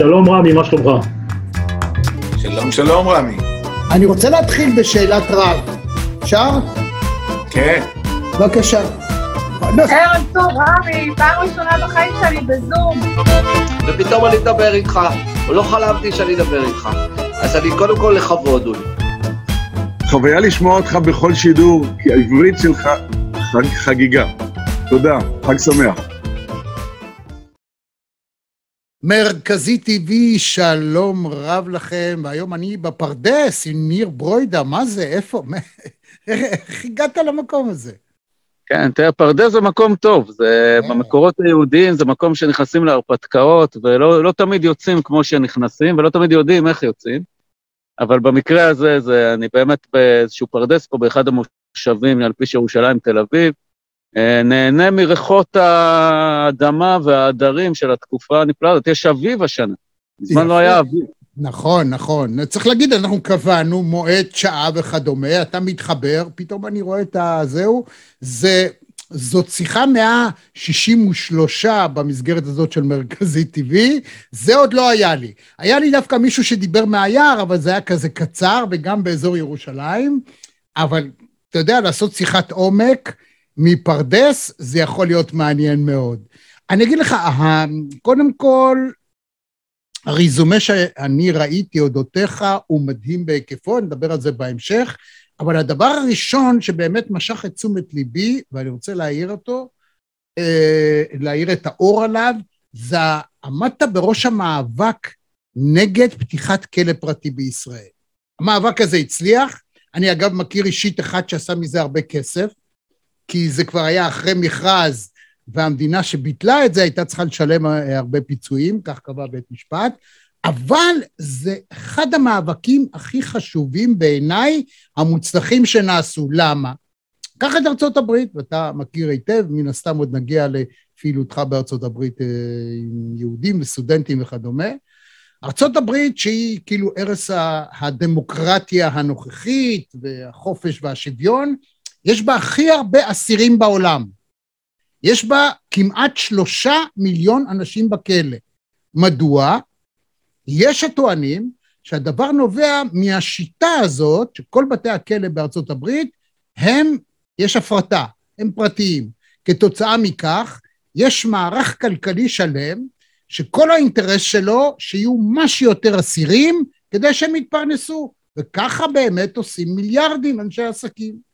שלום רמי, מה שלומך? שלום, שלום רמי. אני רוצה להתחיל בשאלת רב. אפשר? כן. בבקשה. ערב טוב, רמי, פעם ראשונה בחיים שלי בזום. ופתאום אני אדבר איתך, לא חלמתי שאני אדבר איתך. אז אני קודם כל לכבוד הוא לי. חוויה לשמוע אותך בכל שידור, כי העברית שלך חג, חגיגה. תודה, חג שמח. מרכזי TV, שלום רב לכם, והיום אני בפרדס עם ניר ברוידה, מה זה, איפה, איך הגעת למקום הזה? כן, תראה, פרדס זה מקום טוב, זה yeah. במקורות היהודיים, זה מקום שנכנסים להרפתקאות, ולא לא תמיד יוצאים כמו שנכנסים, ולא תמיד יודעים איך יוצאים, אבל במקרה הזה, זה, אני באמת באיזשהו פרדס פה, באחד המושבים על פי ירושלים, תל אביב, נהנה מריחות האדמה והעדרים של התקופה הנפלאה הזאת. יש אביב השנה, מזמן לא היה אביב. נכון, נכון. צריך להגיד, אנחנו קבענו מועד, שעה וכדומה, אתה מתחבר, פתאום אני רואה את הזהו, זה... זאת שיחה 163 במסגרת הזאת של מרכזי TV, זה עוד לא היה לי. היה לי דווקא מישהו שדיבר מהיער, אבל זה היה כזה קצר, וגם באזור ירושלים, אבל אתה יודע, לעשות שיחת עומק, מפרדס, זה יכול להיות מעניין מאוד. אני אגיד לך, קודם כל, הריזומה שאני ראיתי אודותיך הוא מדהים בהיקפו, נדבר על זה בהמשך, אבל הדבר הראשון שבאמת משך את תשומת ליבי, ואני רוצה להעיר אותו, אה, להעיר את האור עליו, זה עמדת בראש המאבק נגד פתיחת כלא פרטי בישראל. המאבק הזה הצליח, אני אגב מכיר אישית אחד שעשה מזה הרבה כסף, כי זה כבר היה אחרי מכרז, והמדינה שביטלה את זה הייתה צריכה לשלם אה, הרבה פיצויים, כך קבע בית משפט, אבל זה אחד המאבקים הכי חשובים בעיניי, המוצלחים שנעשו. למה? קח את ארצות הברית, ואתה מכיר היטב, מן הסתם עוד נגיע לפעילותך בארצות הברית אה, עם יהודים וסטודנטים וכדומה. ארצות הברית שהיא כאילו ערש הדמוקרטיה הנוכחית והחופש והשוויון, יש בה הכי הרבה אסירים בעולם. יש בה כמעט שלושה מיליון אנשים בכלא. מדוע? יש הטוענים שהדבר נובע מהשיטה הזאת, שכל בתי הכלא בארצות הברית, הם, יש הפרטה, הם פרטיים. כתוצאה מכך, יש מערך כלכלי שלם, שכל האינטרס שלו שיהיו מה שיותר אסירים, כדי שהם יתפרנסו. וככה באמת עושים מיליארדים אנשי עסקים.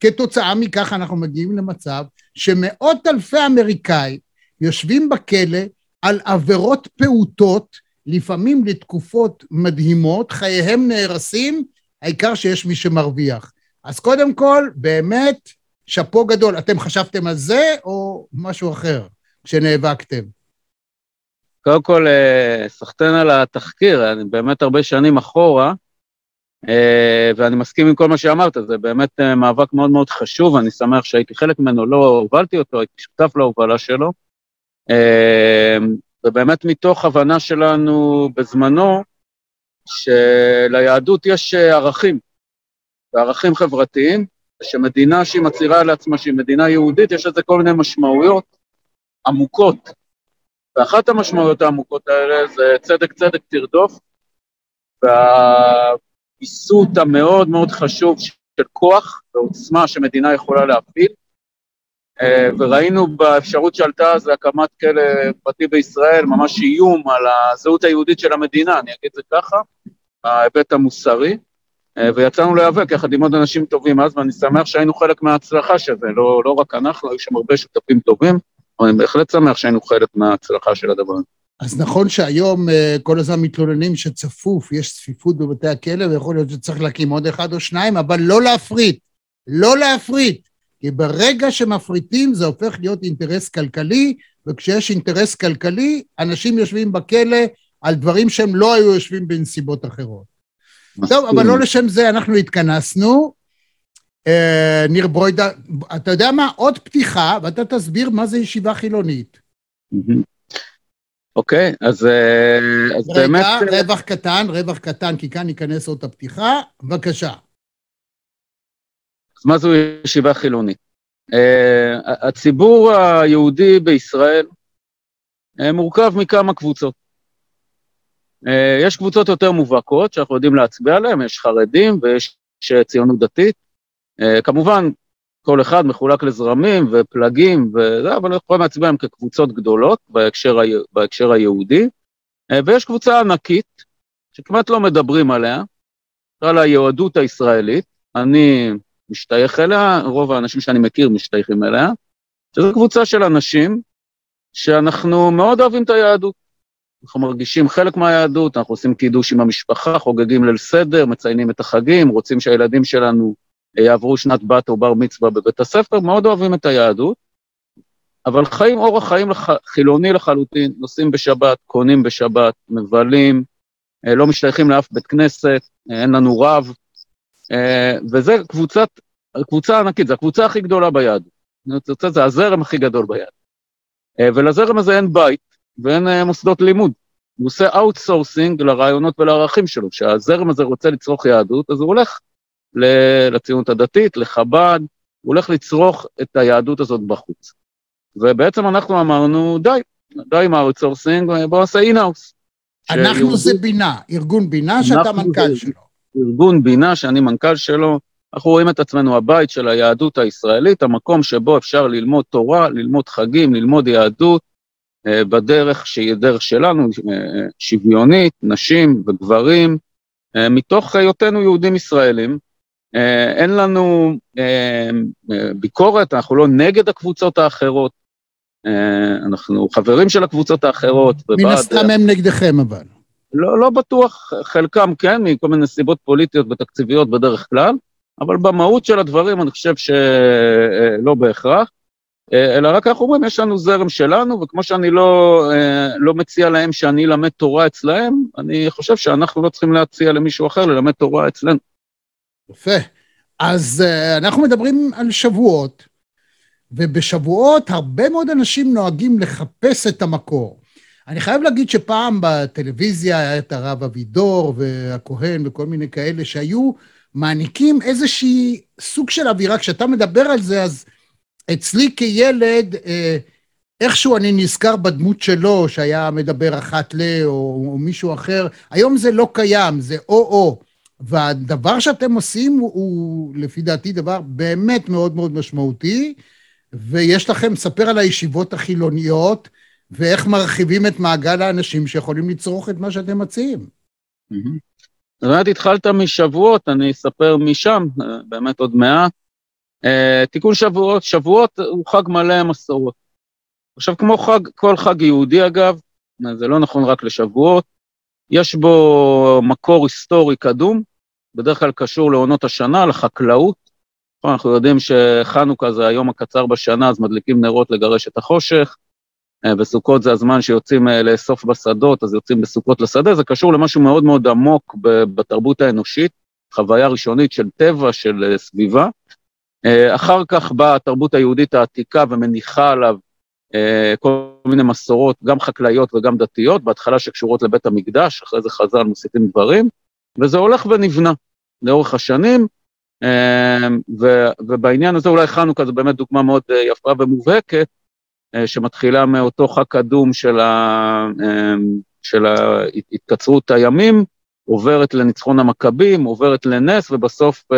כתוצאה מכך אנחנו מגיעים למצב שמאות אלפי אמריקאים יושבים בכלא על עבירות פעוטות, לפעמים לתקופות מדהימות, חייהם נהרסים, העיקר שיש מי שמרוויח. אז קודם כל, באמת, שאפו גדול. אתם חשבתם על זה או משהו אחר כשנאבקתם? קודם כל, אה, סחטיין על התחקיר, אני באמת הרבה שנים אחורה, ואני מסכים עם כל מה שאמרת, זה באמת אה, מאבק מאוד מאוד חשוב, אני שמח שהייתי חלק ממנו, לא הובלתי אותו, הייתי שותף להובלה שלו. אה, ובאמת מתוך הבנה שלנו בזמנו, שליהדות יש ערכים, וערכים חברתיים, שמדינה שהיא מצהירה לעצמה שהיא מדינה יהודית, יש לזה כל מיני משמעויות עמוקות. ואחת המשמעויות העמוקות האלה זה צדק צדק תרדוף, וה... ויסות המאוד מאוד חשוב של כוח ועוצמה שמדינה יכולה להפעיל, אה, וראינו באפשרות שעלתה אז להקמת כלא פרטי בישראל, ממש איום על הזהות היהודית של המדינה, אני אגיד את זה ככה, ההיבט המוסרי, אה, ויצאנו להיאבק יחד עם עוד אנשים טובים אז, ואני שמח שהיינו חלק מההצלחה של זה, לא, לא רק אנחנו, היו שם הרבה שותפים טובים, אבל אני בהחלט שמח שהיינו חלק מההצלחה של הדבר הזה. אז נכון שהיום אה, כל הזמן מתלוננים שצפוף, יש צפיפות בבתי הכלא, ויכול להיות שצריך להקים עוד אחד או שניים, אבל לא להפריט, לא להפריט. כי ברגע שמפריטים זה הופך להיות אינטרס כלכלי, וכשיש אינטרס כלכלי, אנשים יושבים בכלא על דברים שהם לא היו יושבים בנסיבות אחרות. טוב, אבל לא לשם זה אנחנו התכנסנו. אה, ניר ברוידה, אתה יודע מה? עוד פתיחה, ואתה תסביר מה זה ישיבה חילונית. אוקיי, אז, אה, אז רגע, באמת... רגע, רווח קטן, רווח קטן, כי כאן ייכנס עוד הפתיחה. בבקשה. אז מה זו ישיבה חילונית? Uh, הציבור היהודי בישראל uh, מורכב מכמה קבוצות. אה, יש קבוצות יותר מובהקות שאנחנו יודעים להצביע עליהן, יש חרדים ויש ציונות דתית. אה, כמובן, כל אחד מחולק לזרמים ופלגים וזה, אבל אנחנו יכולים להצביע עליהם כקבוצות גדולות בהקשר. בהקשר היהודי. אה, ויש קבוצה ענקית, שכמעט לא מדברים עליה, נקרא לה היהדות הישראלית, אני משתייך אליה, רוב האנשים שאני מכיר משתייכים אליה, שזו קבוצה של אנשים שאנחנו מאוד אוהבים את היהדות. אנחנו מרגישים חלק מהיהדות, אנחנו עושים קידוש עם המשפחה, חוגגים ליל סדר, מציינים את החגים, רוצים שהילדים שלנו יעברו שנת בת או בר מצווה בבית הספר, מאוד אוהבים את היהדות, אבל חיים אורח חיים לח... חילוני לחלוטין, נוסעים בשבת, קונים בשבת, מבלים, אה, לא משתייכים לאף בית כנסת, אה, אין לנו רב, אה, וזה קבוצת, קבוצה ענקית, זו הקבוצה הכי גדולה ביהדות. זה הזרם הכי גדול ביהדות. ולזרם הזה אין בית ואין מוסדות לימוד. הוא עושה outsourcing לרעיונות ולערכים שלו. כשהזרם הזה רוצה לצרוך יהדות, אז הוא הולך לציונות הדתית, לחב"ד, הוא הולך לצרוך את היהדות הזאת בחוץ. ובעצם אנחנו אמרנו, די, די עם ה outsourcing, בואו נעשה in-house. אנחנו זה בינה, ארגון בינה שאתה מנכ"ל שלו. ארגון בינה שאני מנכ"ל שלו, אנחנו רואים את עצמנו הבית של היהדות הישראלית, המקום שבו אפשר ללמוד תורה, ללמוד חגים, ללמוד יהדות, אה, בדרך שהיא דרך שלנו, אה, שוויונית, נשים וגברים, אה, מתוך היותנו יהודים ישראלים. אין לנו ביקורת, אנחנו לא נגד הקבוצות האחרות, אנחנו חברים של הקבוצות האחרות. מן הסתם הם נגדכם אבל. לא, לא בטוח, חלקם כן, מכל מיני סיבות פוליטיות ותקציביות בדרך כלל, אבל במהות של הדברים אני חושב שלא בהכרח. אה, אלא רק אנחנו אומרים, יש לנו זרם שלנו, וכמו שאני לא, אה, לא מציע להם שאני אלמד תורה אצלהם, אני חושב שאנחנו לא צריכים להציע למישהו אחר ללמד תורה אצלנו. יפה. אז uh, אנחנו מדברים על שבועות, ובשבועות הרבה מאוד אנשים נוהגים לחפש את המקור. אני חייב להגיד שפעם בטלוויזיה היה את הרב אבידור והכהן וכל מיני כאלה שהיו מעניקים איזושהי סוג של אווירה. כשאתה מדבר על זה, אז אצלי כילד, אה, איכשהו אני נזכר בדמות שלו, שהיה מדבר אחת ל... או, או מישהו אחר. היום זה לא קיים, זה או-או. והדבר שאתם עושים הוא, הוא, לפי דעתי, דבר באמת מאוד מאוד משמעותי, ויש לכם, ספר על הישיבות החילוניות, ואיך מרחיבים את מעגל האנשים שיכולים לצרוך את מה שאתם מציעים. באמת התחלת משבועות, אני אספר משם, אה, באמת עוד מעט. Uh, תיקון שבועות, שבועות הוא חג מלא מסורות. עכשיו, כמו חג, כל חג יהודי אגב, זה לא נכון רק לשבועות, יש בו מקור היסטורי קדום, בדרך כלל קשור לעונות השנה, לחקלאות. אנחנו יודעים שחנוכה זה היום הקצר בשנה, אז מדליקים נרות לגרש את החושך, uh, וסוכות זה הזמן שיוצאים uh, לאסוף בשדות, אז יוצאים בסוכות לשדה, זה קשור למשהו מאוד מאוד עמוק בתרבות האנושית, חוויה ראשונית של טבע, של סביבה. אה, אחר כך באה התרבות היהודית העתיקה ומניחה עליו אה, כל מיני מסורות, גם חקלאיות וגם דתיות, בהתחלה שקשורות לבית המקדש, אחרי זה חז"ל מוסיפים דברים, וזה הולך ונבנה לאורך השנים, אה, ובעניין הזה אולי חנוכה זה באמת דוגמה מאוד יפה ומובהקת, שמתחילה מאותו חג קדום של, ה, של התקצרות הימים, עוברת לניצחון המכבים, עוברת לנס, ובסוף uh,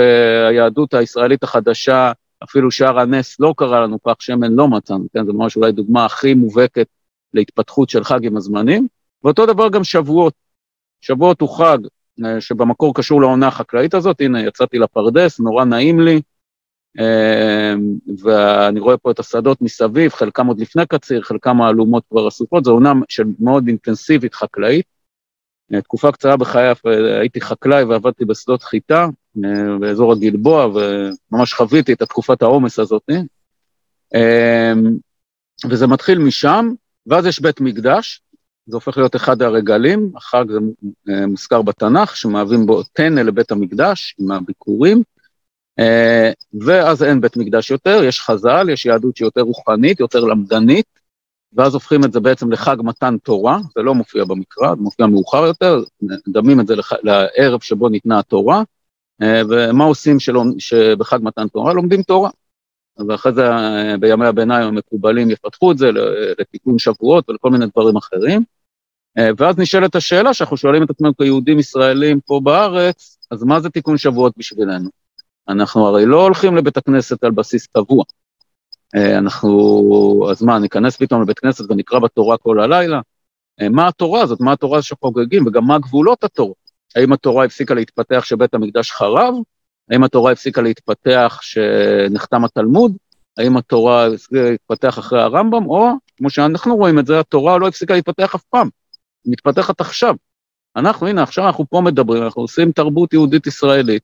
היהדות הישראלית החדשה, אפילו שער הנס לא קרה לנו, פח שמן לא מצאנו, כן? זה ממש אולי דוגמה הכי מובהקת להתפתחות של חג עם הזמנים. ואותו דבר גם שבועות. שבועות הוא חג שבמקור קשור לעונה החקלאית הזאת, הנה יצאתי לפרדס, נורא נעים לי, uh, ואני רואה פה את השדות מסביב, חלקם עוד לפני קציר, חלקם האלומות כבר עסוקות, זו עונה מאוד אינטנסיבית חקלאית. אה, תקופה קצרה בחיי אה, הייתי חקלאי ועבדתי בשדות חיטה אה, באזור הגלבוע, וממש חוויתי את תקופת העומס הזאת. וזה מתחיל משם, ואז יש בית מקדש, זה הופך להיות אחד הרגלים, החג זה מוזכר בתנ"ך, שמהווים בו טנא לבית המקדש עם הביקורים, ואז אין בית מקדש יותר, יש חז"ל, יש יהדות שהיא יותר רוחנית, יותר למדנית, ואז הופכים את זה בעצם לחג מתן תורה, זה לא מופיע במקרא, זה מופיע מאוחר יותר, מדמים את זה. לערב שבו ניתנה התורה, אה, ומה עושים שלא, שבחג מתן תורה? לומדים תורה. ואחרי זה אה, בימי הביניים המקובלים יפתחו את זה לתיקון שבועות ולכל מיני דברים אחרים. אה, ואז נשאלת השאלה שאנחנו שואלים את עצמנו כיהודים ישראלים פה בארץ, אז מה זה תיקון שבועות בשבילנו? אנחנו הרי לא הולכים לבית הכנסת על בסיס קבוע. אה, אנחנו, אז מה, ניכנס פתאום לבית כנסת ונקרא בתורה כל הלילה? אה, מה התורה הזאת? מה התורה שחוגגים? וגם מה גבולות התורה? האם התורה הפסיקה להתפתח כשבית המקדש חרב? האם התורה הפסיקה להתפתח כשנחתם התלמוד? האם התורה להתפתח אחרי הרמב"ם? או, כמו שאנחנו רואים את זה, התורה לא הפסיקה להתפתח אף פעם, מתפתחת עכשיו. אנחנו, הנה, עכשיו אנחנו פה מדברים, אנחנו עושים תרבות יהודית ישראלית,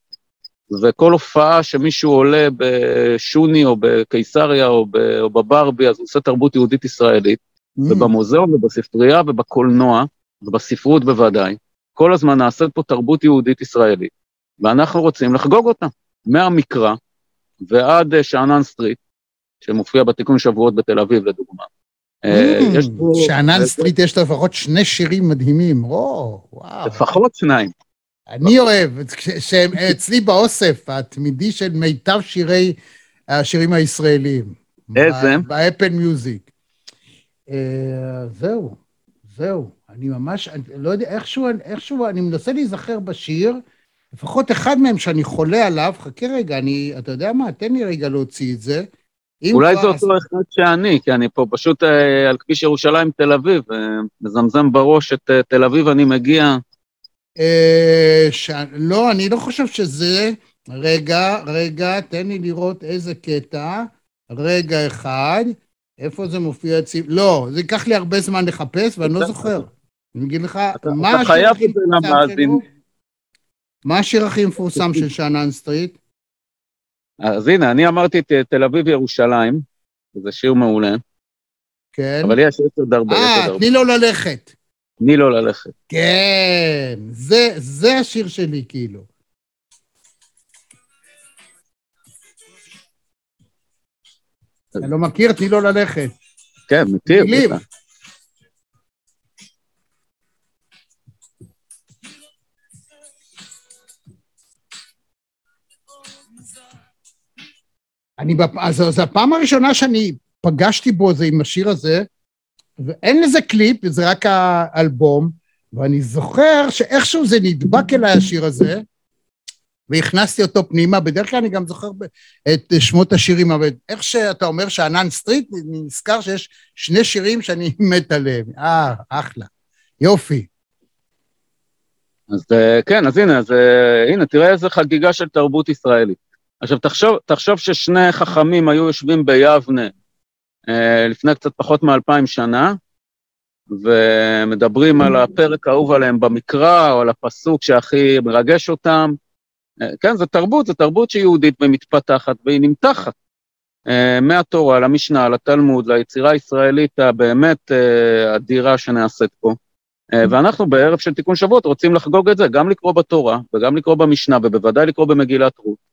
וכל הופעה שמישהו עולה בשוני או בקיסריה או, ב, או בברבי, אז הוא עושה תרבות יהודית ישראלית, Mm. ובמוזיאון ובספרייה ובקולנוע, ובספרות בוודאי, כל הזמן נעשית פה תרבות יהודית ישראלית, ואנחנו רוצים לחגוג אותה, מהמקרא ועד אה, שאנן סטריט, שמופיע בתיקון שבועות בתל אביב לדוגמה. אה, אממ, שאנן סטריט יש לו לפחות שני שירים מדהימים. או, וואו. לפחות שניים. אני אוהב, שהם אצלי באוסף, התמידי של מיטב שירי, השירים הישראלים. איזה? ב Apple Music. אה, זהו, זהו. אני ממש, אני לא יודע, איכשהו, איכשהו, אני מנסה להיזכר בשיר, לפחות אחד מהם שאני חולה עליו, חכה רגע, אני, אתה יודע מה, תן לי רגע להוציא את זה. אולי זה אותו אחד שאני, כי אני פה פשוט אה, על כביש ירושלים תל אביב, אה, מזמזם בראש את אה, תל אביב אני מגיע. לא, אני לא חושב שזה... רגע, רגע, תן לי לראות איזה קטע. רגע אחד. איפה זה מופיע אצלי? לא, זה ייקח לי הרבה זמן לחפש, ואני לא זוכר. אני אגיד לך, השיר הכי מפורסם. שלו? מה השיר הכי מפורסם של שאנן סטריט? אז הנה, אני אמרתי את אה, תל אביב ירושלים, זה שיר מעולה, כן. אבל יש יש עוד הרבה, יש עוד אה, הרבה. תני לו ללכת. תני לו ללכת. כן, זה, זה השיר שלי, כאילו. אתה לא מכיר? תני לו ללכת. כן, מכיר. מילים. אני, אז זו הפעם הראשונה שאני פגשתי בו זה עם השיר הזה, ואין לזה קליפ, זה רק האלבום, ואני זוכר שאיכשהו זה נדבק אליי השיר הזה, והכנסתי אותו פנימה, בדרך כלל אני גם זוכר את שמות השירים, אבל איך שאתה אומר שענן סטריט, אני נזכר שיש שני שירים שאני מת עליהם. אה, אחלה. יופי. אז אה, כן, אז הנה, אז אה, הנה, תראה איזה חגיגה של תרבות ישראלית. עכשיו, תחשוב, תחשוב ששני חכמים היו יושבים ביבנה אה, לפני קצת פחות מאלפיים שנה, ומדברים על הפרק האהוב עליהם במקרא, או על הפסוק שהכי מרגש אותם. אה, כן, זו תרבות, זו תרבות שהיא יהודית ומתפתחת, והיא נמתחת. אה, מהתורה למשנה, לתלמוד, ליצירה הישראלית הבאמת אה, אדירה שנעשית פה. אה, ואנחנו בערב של תיקון שבועות רוצים לחגוג את זה, גם לקרוא בתורה, וגם לקרוא במשנה, ובוודאי לקרוא במגילת רות.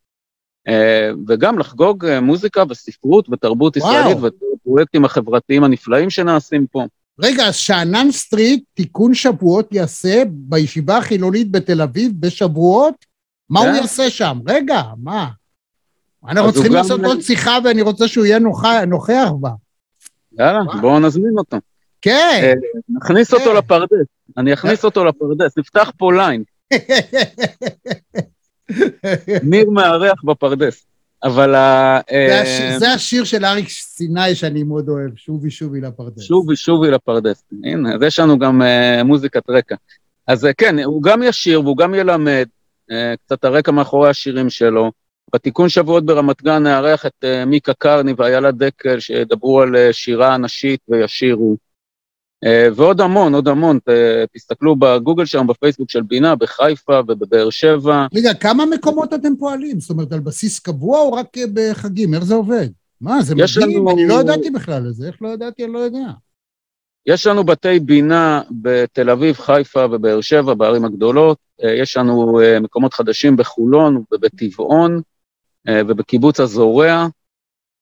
אה, וגם לחגוג אה, מוזיקה וספרות ותרבות וואו. ישראלית והפרויקטים החברתיים הנפלאים שנעשים פה. רגע, אז שאנן סטריט, תיקון שבועות יעשה בישיבה החילונית בתל אביב בשבועות? מה הוא כן. יעשה שם? רגע, מה? אנחנו צריכים לעשות עוד שיחה ואני רוצה שהוא יהיה נוכח, נוכח בה. יאללה. בואו נזמין אותו. כן. אה, נכניס אותו כן. לפרדס, אני אכניס אותו לפרדס, נפתח פה ליין, ניר מארח בפרדס. אבל ה... זה אה, השיר- זה השיר של אריק סיני שאני מאוד אוהב, שובי שובי לפרדס. שובי שובי לפרדס. הנה, אז יש לנו גם אה, מוזיקת רקע. אז uh, כן, הוא גם ישיר והוא גם ילמד, uh, קצת הרקע מאחורי השירים שלו. בתיקון שבועות ברמת גן נארח את uh, מיקה קרני ואיילה דקל, שידברו על uh, שירה נשית וישירו. Uh, ועוד המון, עוד המון, תסתכלו בגוגל שם, בפייסבוק של בינה, בחיפה ובבאר שבע. רגע, כמה מקומות אתם פועלים? זאת אומרת, על בסיס קבוע או רק אה, בחגים? איך זה עובד? מה, זה מדהים, לנו- אני לא ידעתי בכלל על זה. איך לא ידעתי, אני לא יודע. יש לנו בתי בינה בתל אביב, חיפה ובאר שבע, בערים הגדולות. אה, יש לנו אה, מקומות חדשים בחולון ובטבעון אה, ובקיבוץ הזורע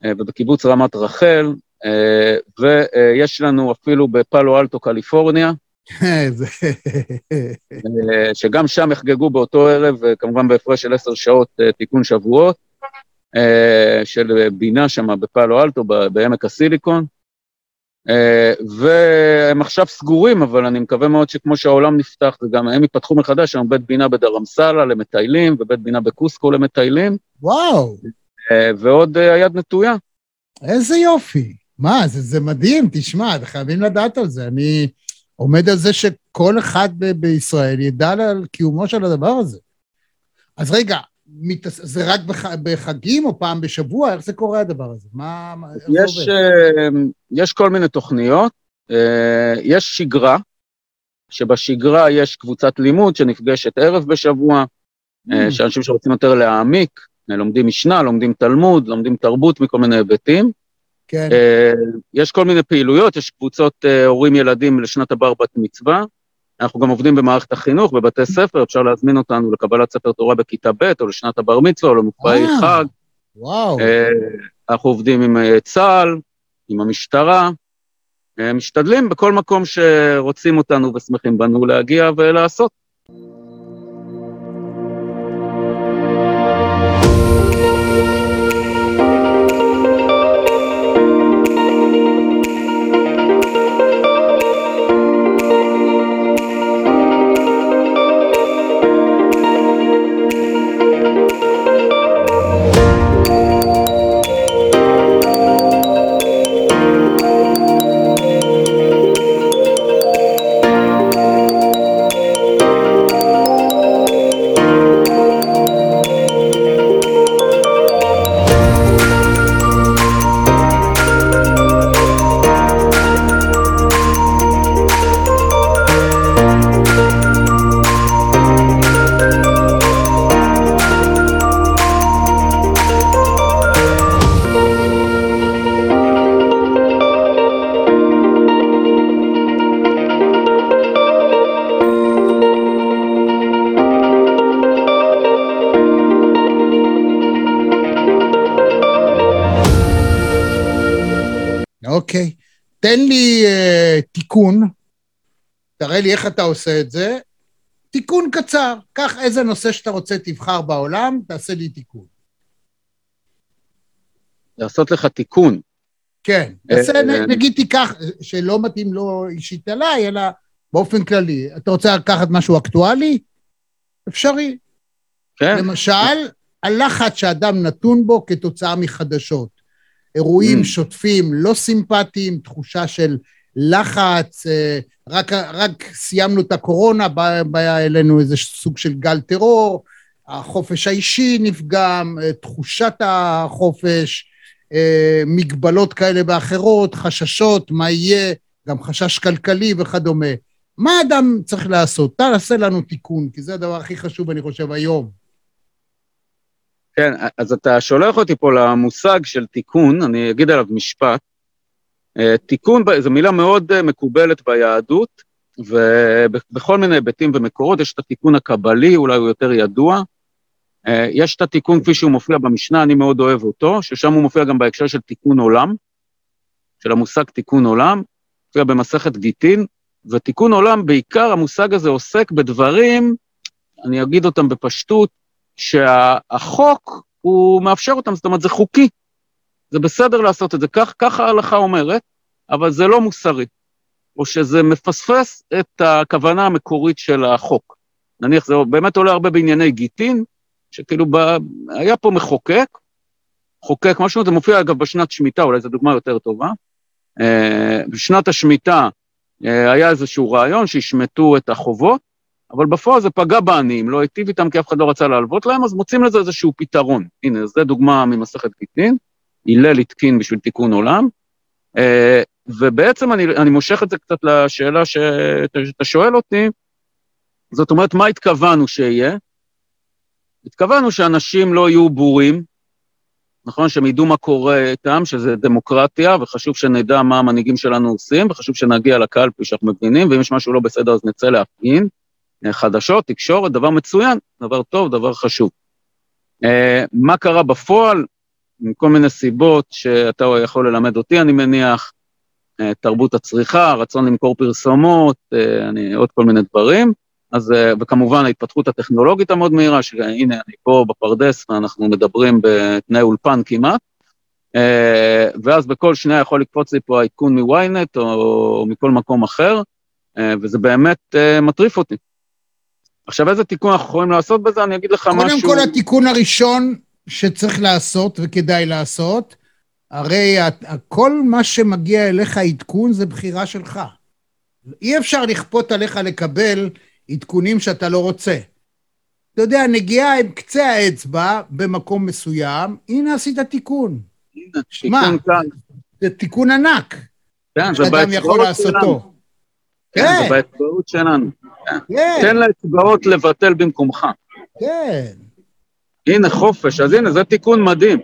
אה, ובקיבוץ רמת רחל, אה, ויש לנו אפילו בפאלו אלטו, קליפורניה, אה, שגם שם יחגגו באותו ערב, אה, כמובן בהפרש של עשר שעות אה, תיקון שבועות, אה, של בינה שם בפאלו אלטו, בעמק הסיליקון. אה, והם עכשיו סגורים, אבל אני מקווה מאוד שכמו שהעולם נפתח, גם הם יפתחו מחדש, יש לנו בית בינה בדרמסלה למטיילים, ובית בינה בקוסקו למטיילים, וואו, אה, ועוד אה, היד נטויה. איזה יופי. מה, זה, זה מדהים, תשמע, חייבים לדעת על זה. אני עומד על זה שכל אחד ב- בישראל ידע על קיומו של הדבר הזה. אז רגע, מתעס... זה רק בח... בחגים או פעם בשבוע? איך זה קורה הדבר הזה? מה... איך יש, עובד? אה, יש כל מיני תוכניות, אה, יש שגרה, שבשגרה יש קבוצת לימוד שנפגשת ערב בשבוע, אה, Mm. שאנשים שרוצים יותר להעמיק, לומדים משנה, לומדים תלמוד, לומדים תרבות מכל מיני היבטים. כן. אה, יש כל מיני פעילויות, יש קבוצות אה, הורים ילדים לשנת הבר בת מצווה. אנחנו גם עובדים במערכת החינוך, בבתי ספר, אפשר להזמין אותנו לקבלת ספר תורה בכיתה ב', או לשנת הבר מצווה, או למופעי אה. חג. וואו. אה, אנחנו עובדים עם אה, צה"ל, עם המשטרה, אה, משתדלים בכל מקום שרוצים אותנו ושמחים בנו להגיע ולעשות. תן לי אה, תיקון, תראה לי איך אתה עושה את זה. תיקון קצר, קח איזה נושא שאתה רוצה, תבחר בעולם, תעשה לי תיקון. לעשות לך תיקון. כן, אה, תעשה, אה. נ- נגיד תיקח, שלא מתאים לו אישית עליי, אלא באופן כללי. אתה רוצה לקחת משהו אקטואלי? אפשרי. כן? למשל, הלחץ שאדם נתון בו כתוצאה מחדשות. אירועים Mm. שוטפים לא סימפטיים, תחושה של לחץ, אה, רק, רק סיימנו את הקורונה, בא, בא אלינו איזה סוג של גל טרור, החופש האישי נפגם, אה, תחושת החופש, אה, מגבלות כאלה ואחרות, חששות, מה יהיה, גם חשש כלכלי וכדומה. מה אדם צריך לעשות? תעשה לנו תיקון, כי זה הדבר הכי חשוב, אני חושב, היום. כן, אז אתה שולח אותי פה למושג של תיקון, אני אגיד עליו משפט. אה, תיקון זו מילה מאוד אה, מקובלת ביהדות, ובכל מיני היבטים ומקורות, יש את התיקון הקבלי, אולי הוא יותר ידוע. אה, יש את התיקון כפי שהוא מופיע במשנה, אני מאוד אוהב אותו, ששם הוא מופיע גם בהקשר של תיקון עולם, של המושג תיקון עולם, מופיע במסכת גיטין, ותיקון עולם, בעיקר המושג הזה עוסק בדברים, אני אגיד אותם בפשטות, שהחוק הוא מאפשר אותם, זאת אומרת, זה חוקי. זה בסדר לעשות את זה, כך, ככה ההלכה אומרת, אבל זה לא מוסרי. או שזה מפספס את הכוונה המקורית של החוק. נניח, זה באמת עולה הרבה בענייני גיטין, שכאילו ב... היה פה מחוקק, חוקק משהו, זה מופיע אגב בשנת שמיטה, אולי זו דוגמה יותר טובה. אה, בשנת השמיטה אה, היה איזשהו רעיון שישמטו את החובות, אבל בפועל זה פגע בעניים, לא היטיב איתם כי אף אחד לא רצה להלוות להם, אז מוצאים לזה איזשהו פתרון. הנה, זו דוגמה ממסכת גיטין, הלל התקין בשביל תיקון עולם, אה, ובעצם אני, אני מושך את זה קצת לשאלה שאתה שואל אותי, זאת אומרת, מה התכוונו שיהיה? התכוונו שאנשים לא יהיו בורים, נכון? שהם ידעו מה קורה איתם, שזה דמוקרטיה, וחשוב שנדע מה המנהיגים שלנו עושים, וחשוב שנגיע לקלפי שאנחנו מבינים, ואם יש משהו לא בסדר אז נצא להפגין. אה, חדשות, תקשורת, דבר מצוין, דבר טוב, דבר חשוב. אה, מה קרה בפועל? מכל מיני סיבות שאתה יכול ללמד אותי, אני מניח, אה, תרבות הצריכה, רצון למכור פרסומות, אני, עוד כל מיני דברים. אז, וכמובן ההתפתחות הטכנולוגית המאוד מהירה, שהנה אני פה בפרדס ואנחנו מדברים בתנאי אולפן כמעט, ואז בכל שנייה יכול לקפוץ לי פה העדכון מ-ynet או, מכל מקום אחר, וזה באמת מטריף אותי. עכשיו, איזה תיקון אנחנו יכולים לעשות בזה? אני אגיד לך קודם משהו... כל, התיקון הראשון שצריך לעשות וכדאי לעשות, הרי כל מה שמגיע אליך עדכון זה בחירה שלך. אי אפשר לכפות עליך לקבל עדכונים שאתה לא רוצה. אתה יודע, נגיעה עם קצה האצבע במקום מסוים, הנה עשית תיקון. הנה, תיקון כאן. זה תיקון ענק, כן, זה שאדם יכול באצבעות שלנו. לעשותו. כן, כן. זה באצבעות שלנו. כן, תן לאצבעות לבטל במקומך. כן. הנה חופש, אז הנה, זה תיקון מדהים.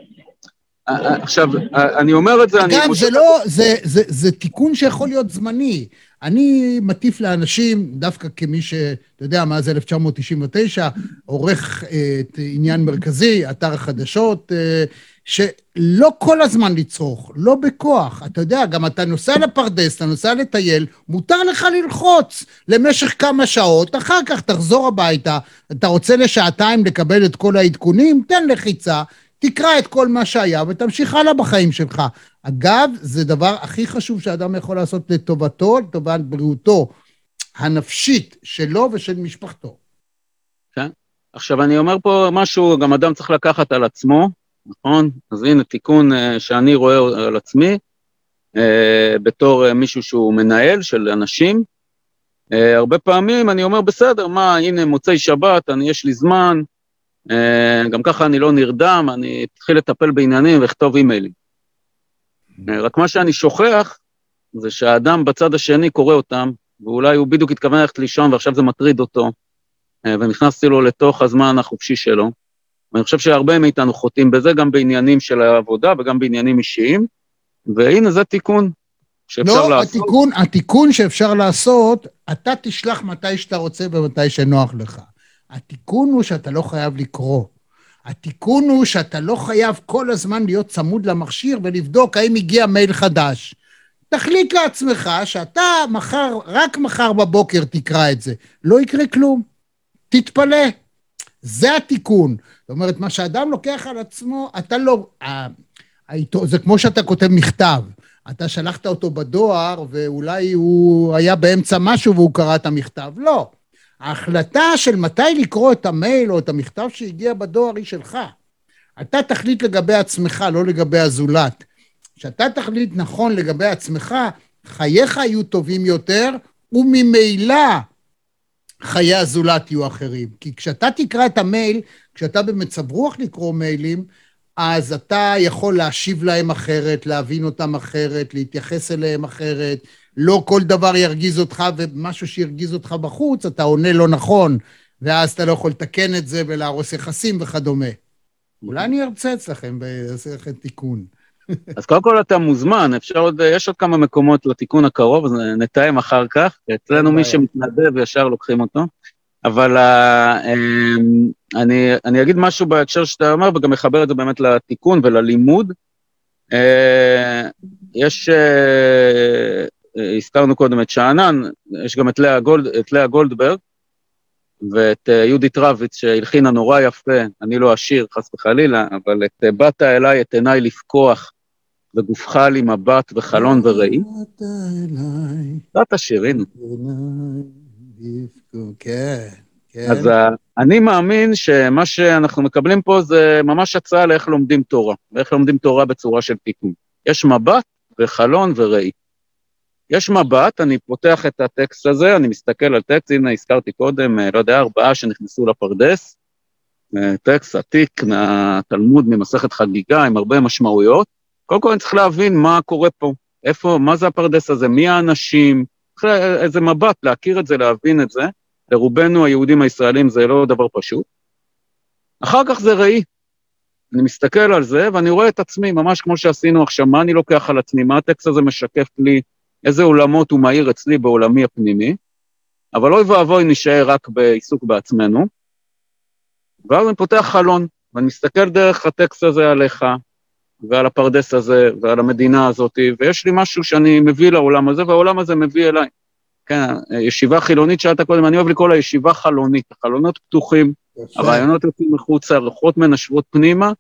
אה, אה, עכשיו, אה, אני אומר את זה, אני אגב. זה לא, זה, זה, זה תיקון שיכול להיות זמני. אני מטיף לאנשים, דווקא כמי ש... אתה יודע, מאז 1999, עורך את עניין מרכזי, אתר החדשות, אה, שלא כל הזמן לצרוך, לא בכוח. אתה יודע, גם אתה נוסע לפרדס, אתה נוסע לטייל, מותר לך ללחוץ למשך כמה שעות, אחר כך תחזור הביתה, אתה רוצה לשעתיים לקבל את כל העדכונים, תן לחיצה, תקרא את כל מה שהיה ותמשיך הלאה בחיים שלך. אגב, זה דבר הכי חשוב שאדם יכול לעשות לטובתו, לטובת בריאותו הנפשית שלו ושל משפחתו. עכשיו, אני אומר פה משהו, גם אדם צריך לקחת על עצמו, נכון? אז הנה, תיקון אה, שאני רואה על עצמי, אה, בתור אה, מישהו שהוא מנהל של אנשים. אה, הרבה פעמים אני אומר, בסדר, מה, הנה, מוצאי שבת, אני, יש לי זמן, אה, גם ככה אני לא נרדם, אני אתחיל לטפל בעניינים ואכתוב אימיילים. אה, רק מה שאני שוכח, זה שהאדם בצד השני קורא אותם, ואולי הוא בדיוק התכוון ללכת לישון ועכשיו זה מטריד אותו, אה, ונכנסתי לו לתוך הזמן החופשי שלו. ואני חושב שהרבה מאיתנו חוטאים בזה, גם בעניינים של העבודה וגם בעניינים אישיים, והנה זה תיקון שאפשר לא, לעשות. התיקון, התיקון שאפשר לעשות, אתה תשלח מתי שאתה רוצה ומתי שנוח לך. התיקון הוא שאתה לא חייב לקרוא. התיקון הוא שאתה לא חייב כל הזמן להיות צמוד למכשיר ולבדוק האם הגיע מייל חדש. תחליט לעצמך שאתה מחר, רק מחר בבוקר תקרא את זה. לא יקרה כלום. תתפלא. זה התיקון. זאת אומרת, מה שאדם לוקח על עצמו, אתה לא... זה כמו שאתה כותב מכתב. אתה שלחת אותו בדואר, ואולי הוא היה באמצע משהו והוא קרא את המכתב. לא. ההחלטה של מתי לקרוא את המייל או את המכתב שהגיע בדואר היא שלך. אתה תחליט לגבי עצמך, לא לגבי הזולת. כשאתה תחליט נכון לגבי עצמך, חייך יהיו טובים יותר, וממילא חיי הזולת יהיו אחרים. כי כשאתה תקרא את המייל, כשאתה במצב רוח לקרוא מיילים, אז אתה יכול להשיב להם אחרת, להבין אותם אחרת, להתייחס אליהם אחרת. לא כל דבר ירגיז אותך, ומשהו שירגיז אותך בחוץ, אתה עונה לא נכון, ואז אתה לא יכול לתקן את זה ולהרוס יחסים וכדומה. אולי אני ארצה אצלכם ואעשה לכם תיקון. אז קודם כל אתה מוזמן, אפשר עוד, יש עוד כמה מקומות לתיקון הקרוב, אז נתאם אחר כך. אצלנו מי. שמתנדב ישר לוקחים אותו. אבל אה, אמ, אני, אני אגיד משהו בהקשר שאתה אומר, וגם מחבר את זה באמת לתיקון וללימוד. אה, יש, אה, הזכרנו קודם את שאנן, יש גם את לאה, גולד, את לאה גולדברג, ואת אה, יהודית רביץ שהלחינה נורא יפה, אני לא אשיר, חס וחלילה, אבל את אה, באת אליי את עיניי לפקוח, וגופך לי מבט וחלון וראי. באת אליי. עיניי יבכו. כן, כן. אז אה, אני מאמין שמה שאנחנו מקבלים פה זה ממש הצעה לאיך לומדים תורה, ואיך לומדים תורה בצורה של תיקון. יש מבט וחלון וראי. יש מבט, אני פותח את הטקסט הזה, אני מסתכל על טקסט, הנה הזכרתי קודם, אה, לא יודע, ארבעה שנכנסו לפרדס, אה, טקסט עתיק מהתלמוד, ממסכת חגיגה, עם הרבה משמעויות. קודם כל אני צריך להבין מה קורה פה, איפה, מה זה הפרדס הזה, מי האנשים, צריך איזה מבט, להכיר את זה, להבין את זה. לרובנו היהודים הישראלים זה לא דבר פשוט. אחר כך זה ראי. אני מסתכל על זה ואני רואה את עצמי, ממש כמו שעשינו עכשיו, מה אני לוקח על עצמי, מה הטקסט הזה משקף לי, איזה עולמות הוא מאיר אצלי בעולמי הפנימי, אבל אוי ואבוי נשאר רק בעיסוק בעצמנו. ואז אני פותח חלון, ואני מסתכל דרך הטקסט הזה עליך, ועל הפרדס הזה, ועל המדינה הזאת, ויש לי משהו שאני מביא לעולם הזה, והעולם הזה מביא אליי. כן, ישיבה חילונית שאלת קודם, אני אוהב לקרוא לה ישיבה חלונית, החלונות פתוחים. הרעיונות יוצאים מחוצה, הרוחות מנשבות פנימה,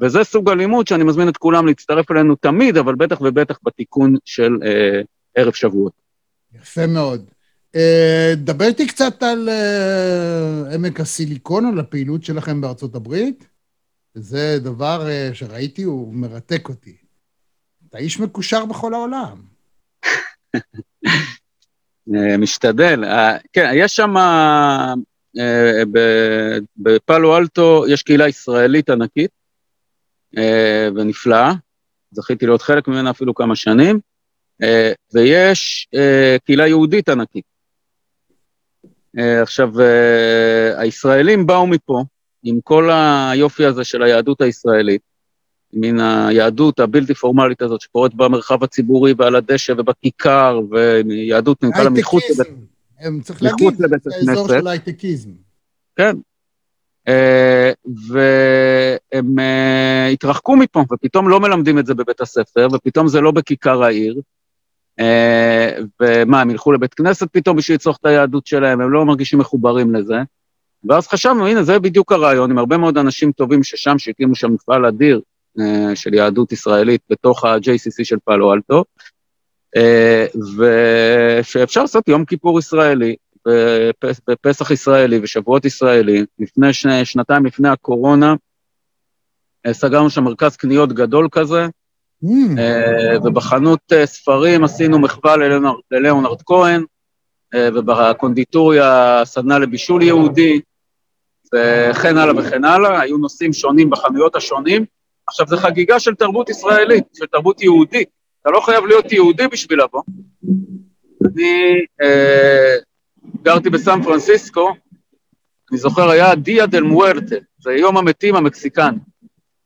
וזה סוג הלימוד שאני מזמין את כולם להצטרף אלינו תמיד, אבל בטח ובטח בתיקון של אה, ערב שבועות. יפה מאוד. אה, דבר איתי קצת על אה, עמק הסיליקון, על הפעילות שלכם בארצות הברית. זה דבר אה, שראיתי, הוא מרתק אותי. אתה איש מקושר בכל העולם. משתדל. כן, יש שם, בפאלו אלטו יש קהילה ישראלית ענקית אה, ונפלאה, זכיתי להיות חלק ממנה אפילו כמה שנים, ויש אה, קהילה יהודית ענקית. אה, עכשיו, אה, הישראלים באו מפה עם כל היופי הזה של היהדות הישראלית, מן היהדות הבלתי פורמלית הזאת שקורית במרחב הציבורי ועל הדשא ובכיכר, ויהדות נקרא לה מחוץ לבית... הם צריך להגיד, זה האזור הכנסת. של הייטקיזם. כן. אה, והם אה, התרחקו מפה, ופתאום לא מלמדים את זה בבית הספר, ופתאום זה לא בכיכר העיר. אה, ומה, הם ילכו לבית כנסת פתאום בשביל לצרוך את היהדות שלהם, הם לא מרגישים מחוברים לזה. ואז חשבנו, הנה, זה בדיוק הרעיון, עם הרבה מאוד אנשים טובים ששם, שהקימו שם מפעל אדיר אה, של יהדות ישראלית בתוך ה-JCC של פאלו אלטו, אה, ושאפשר לעשות יום כיפור ישראלי, בפס- בפסח ישראלי ושבועות ישראלי, לפני שנתיים לפני הקורונה, סגרנו שם מרכז קניות גדול כזה, ובחנות אה, ספרים עשינו מחווה ללאונרד- כהן, אה, ובקונדיטוריה סדנה לבישול יהודי, וכן הלאה וכן הלאה, היו נושאים שונים בחנויות השונים. עכשיו, זו חגיגה של תרבות ישראלית, של תרבות יהודית. אתה לא חייב להיות יהודי בשביל לבוא. אני אה, גרתי בסן פרנסיסקו, אני זוכר, היה דיה דל מוארטה, זה יום המתים המקסיקני.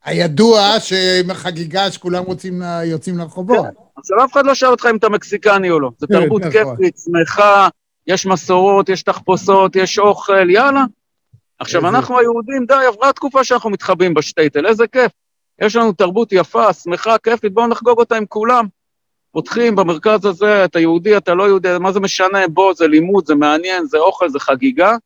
הידוע שעם החגיגה שכולם רוצים, יוצאים לרחובות. עכשיו, אף אחד לא שאל אותך אם אתה מקסיקני או לא. זו כן, תרבות נכון. כיפית, שמחה, יש מסורות, יש תחפושות, יש אוכל, יאללה. עכשיו, אנחנו היהודים, די, עברה תקופה שאנחנו מתחבאים בשטייטל, איזה כיף. יש לנו תרבות יפה, שמחה, כיפית, בואו נחגוג אותה עם כולם. פותחים במרכז הזה, אתה יהודי, אתה לא יהודי, מה זה משנה, בוא, זה לימוד, זה מעניין, זה אוכל, זה חגיגה.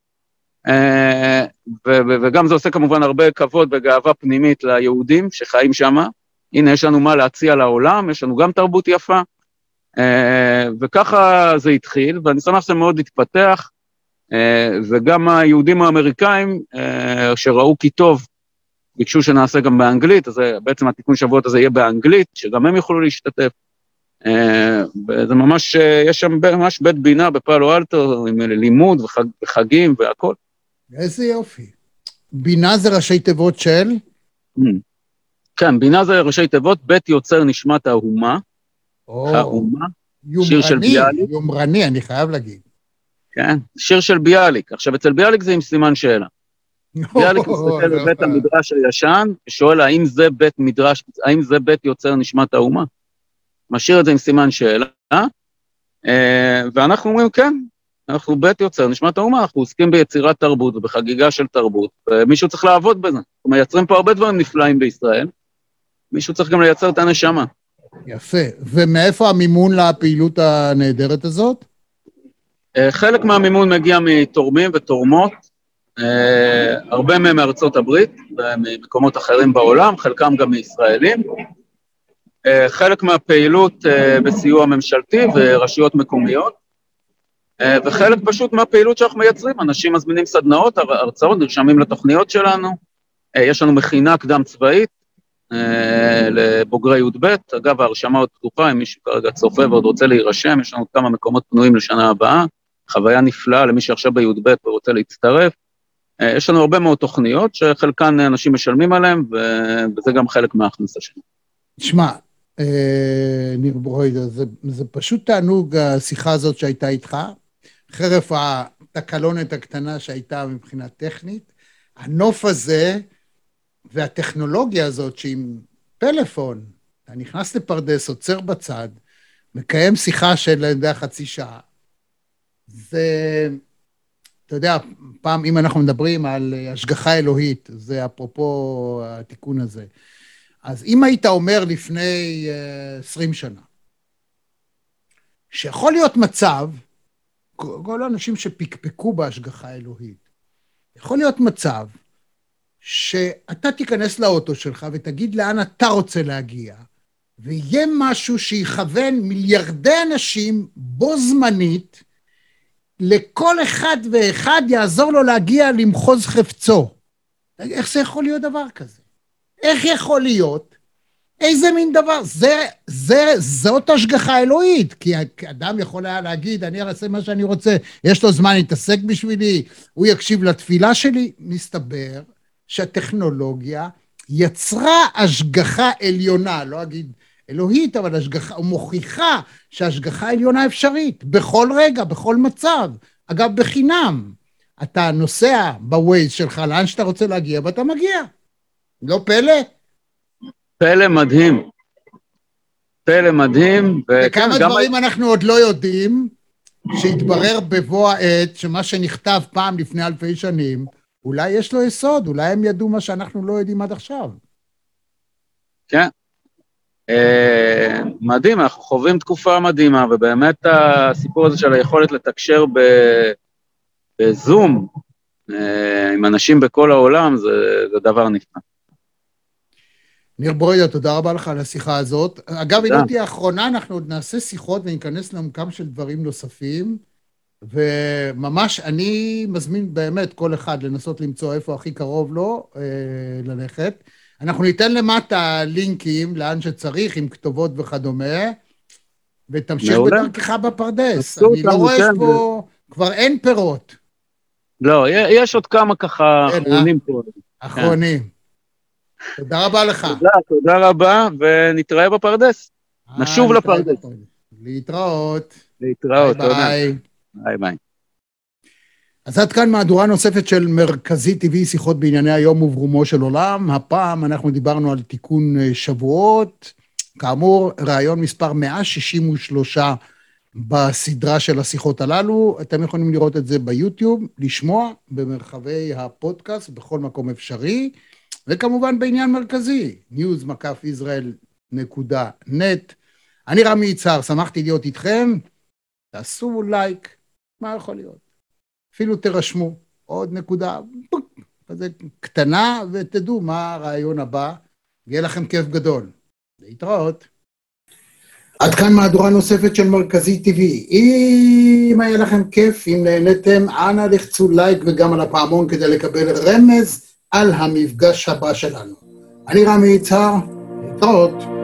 אה, וגם זה עושה כמובן הרבה כבוד וגאווה פנימית ליהודים שחיים שם. הנה, יש לנו מה להציע לעולם, יש לנו גם תרבות יפה. אה, וככה זה התחיל, ואני שמח שזה מאוד התפתח, אה, וגם היהודים האמריקאים, שראו כי טוב, ביקשו שנעשה גם באנגלית, אז זה- בעצם התיקון שבועות הזה יהיה באנגלית, שגם הם יוכלו להשתתף. וזה ממש, יש שם ממש בית בינה בפאלו אלטו, עם לימוד וחג, וחגים והכול. איזה יופי. בינה זה ראשי תיבות של? כן, בינה זה ראשי תיבות, בית יוצר נשמת האומה, או, האומה, שיר של ביאליק. יומרני, אני חייב להגיד. כן, שיר של ביאליק. עכשיו, אצל ביאליק זה עם סימן שאלה. ביאליק מסתכל בבית המדרש הישן, ושואל האם זה בית מדרש, האם זה בית יוצר נשמת האומה? משאיר את זה עם סימן שאלה, אה, ואנחנו אומרים כן, אנחנו בית יוצר נשמת האומה, אנחנו עוסקים ביצירת תרבות ובחגיגה של תרבות, ומישהו צריך לעבוד בזה. אנחנו מייצרים פה הרבה דברים נפלאים בישראל, מישהו צריך גם לייצר את הנשמה. יפה. ומאיפה המימון לפעילות הנהדרת הזאת? אה, חלק מהמימון מגיע מתורמים ותורמות, אה, הרבה מהם מארצות הברית וממקומות אחרים בעולם, חלקם גם מישראלים. אה, חלק מהפעילות בסיוע ממשלתי ורשויות מקומיות, וחלק פשוט מהפעילות שאנחנו מייצרים. אנשים מזמינים סדנאות, הר- הרצאות, נרשמים לתוכניות שלנו. אה, יש לנו מכינה קדם צבאית אה, לבוגרי י"ב. אגב, ההרשמה עוד פתוחה, אם מישהו כרגע צופה ועוד רוצה להירשם, יש לנו כמה מקומות פנויים לשנה הבאה. חוויה נפלאה למי שעכשיו בי"ב ורוצה להצטרף. אה, יש לנו הרבה מאוד תוכניות שחלקן אנשים משלמים עליהן, וזה גם חלק מההכנסה שלנו. תשמע, אה, ניר ברוידר, זה, זה פשוט תענוג השיחה הזאת שהייתה איתך, חרף התקלונת הקטנה שהייתה מבחינה טכנית. הנוף הזה והטכנולוגיה הזאת שעם פלאפון, אתה נכנס לפרדס, עוצר בצד, מקיים שיחה של, אני יודע, חצי שעה. זה, אתה יודע, פעם, אם אנחנו מדברים על אה, השגחה אלוהית, זה אפרופו התיקון הזה. אז אם היית אומר לפני uh, 20 שנה, שיכול להיות מצב, כל האנשים שפקפקו בהשגחה האלוהית, יכול להיות מצב שאתה תיכנס לאוטו שלך ותגיד לאן אתה רוצה להגיע, ויהיה משהו שיכוון מיליארדי אנשים בו זמנית, לכל אחד ואחד יעזור לו להגיע למחוז חפצו. איך זה יכול להיות דבר כזה? איך יכול להיות? איזה מין דבר? זה, זה, זאת השגחה אלוהית, כי אדם יכול היה להגיד, אני אעשה מה שאני רוצה, יש לו זמן להתעסק בשבילי, הוא יקשיב לתפילה שלי. מסתבר שהטכנולוגיה יצרה השגחה עליונה, לא אגיד אלוהית, אבל השגחה, מוכיחה שהשגחה עליונה אפשרית, בכל רגע, בכל מצב. אגב, בחינם. אתה נוסע בווייז שלך לאן שאתה רוצה להגיע, ואתה מגיע. לא פלא? פלא מדהים. פלא מדהים. וכמה דברים אנחנו עוד לא יודעים, שהתברר בבוא העת, שמה שנכתב פעם לפני אלפי שנים, אולי יש לו יסוד, אולי הם ידעו מה שאנחנו לא יודעים עד עכשיו. כן. אה, מדהים, אנחנו חווים תקופה מדהימה, ובאמת הסיפור הזה של היכולת לתקשר ב, בזום אה, עם אנשים בכל העולם, זה, זה דבר נפלא. ניר ברוידה, תודה רבה לך על השיחה הזאת. אגב, אם לא תהיה אחרונה, אנחנו עוד נעשה שיחות וניכנס לעומקם של דברים נוספים. וממש, אני מזמין באמת כל אחד לנסות למצוא איפה הכי קרוב לו אה, ללכת. אנחנו ניתן למטה לינקים לאן שצריך, עם כתובות וכדומה, ותמשיך. בדרכך בפרדס. אני לא רואה פה, כבר אין פירות. לא, יש עוד כמה ככה אחרונים פה. אחרונים. תודה רבה לך. תודה, תודה רבה, ונתראה בפרדס. נשוב לפרדס. להתראות. להתראות, תודה. ביי. ביי ביי. אז עד כאן מהדורה נוספת של מרכזי טבעי שיחות בענייני היום וברומו של עולם. הפעם אנחנו דיברנו על תיקון אה, שבועות. כאמור, ראיון מספר 163 בסדרה של השיחות הללו. אתם יכולים לראות את זה ביוטיוב, לשמוע במרחבי הפודקאסט בכל מקום אפשרי, וכמובן בעניין מרכזי, news.israel.net. אני רמי יצהר, שמחתי להיות איתכם. תעשו לייק, מה יכול להיות? אפילו תירשמו, עוד נקודה, כזה קטנה, ותדעו מה הרעיון הבא, ויהיה לכם כיף גדול. להתראות. עד כאן מהדורה נוספת של מרכזי TV. אם היה לכם כיף, אם נהניתם, אנא לחצו לייק וגם על הפעמון כדי לקבל רמז על המפגש הבא שלנו. אני רמי יצהר, להתראות.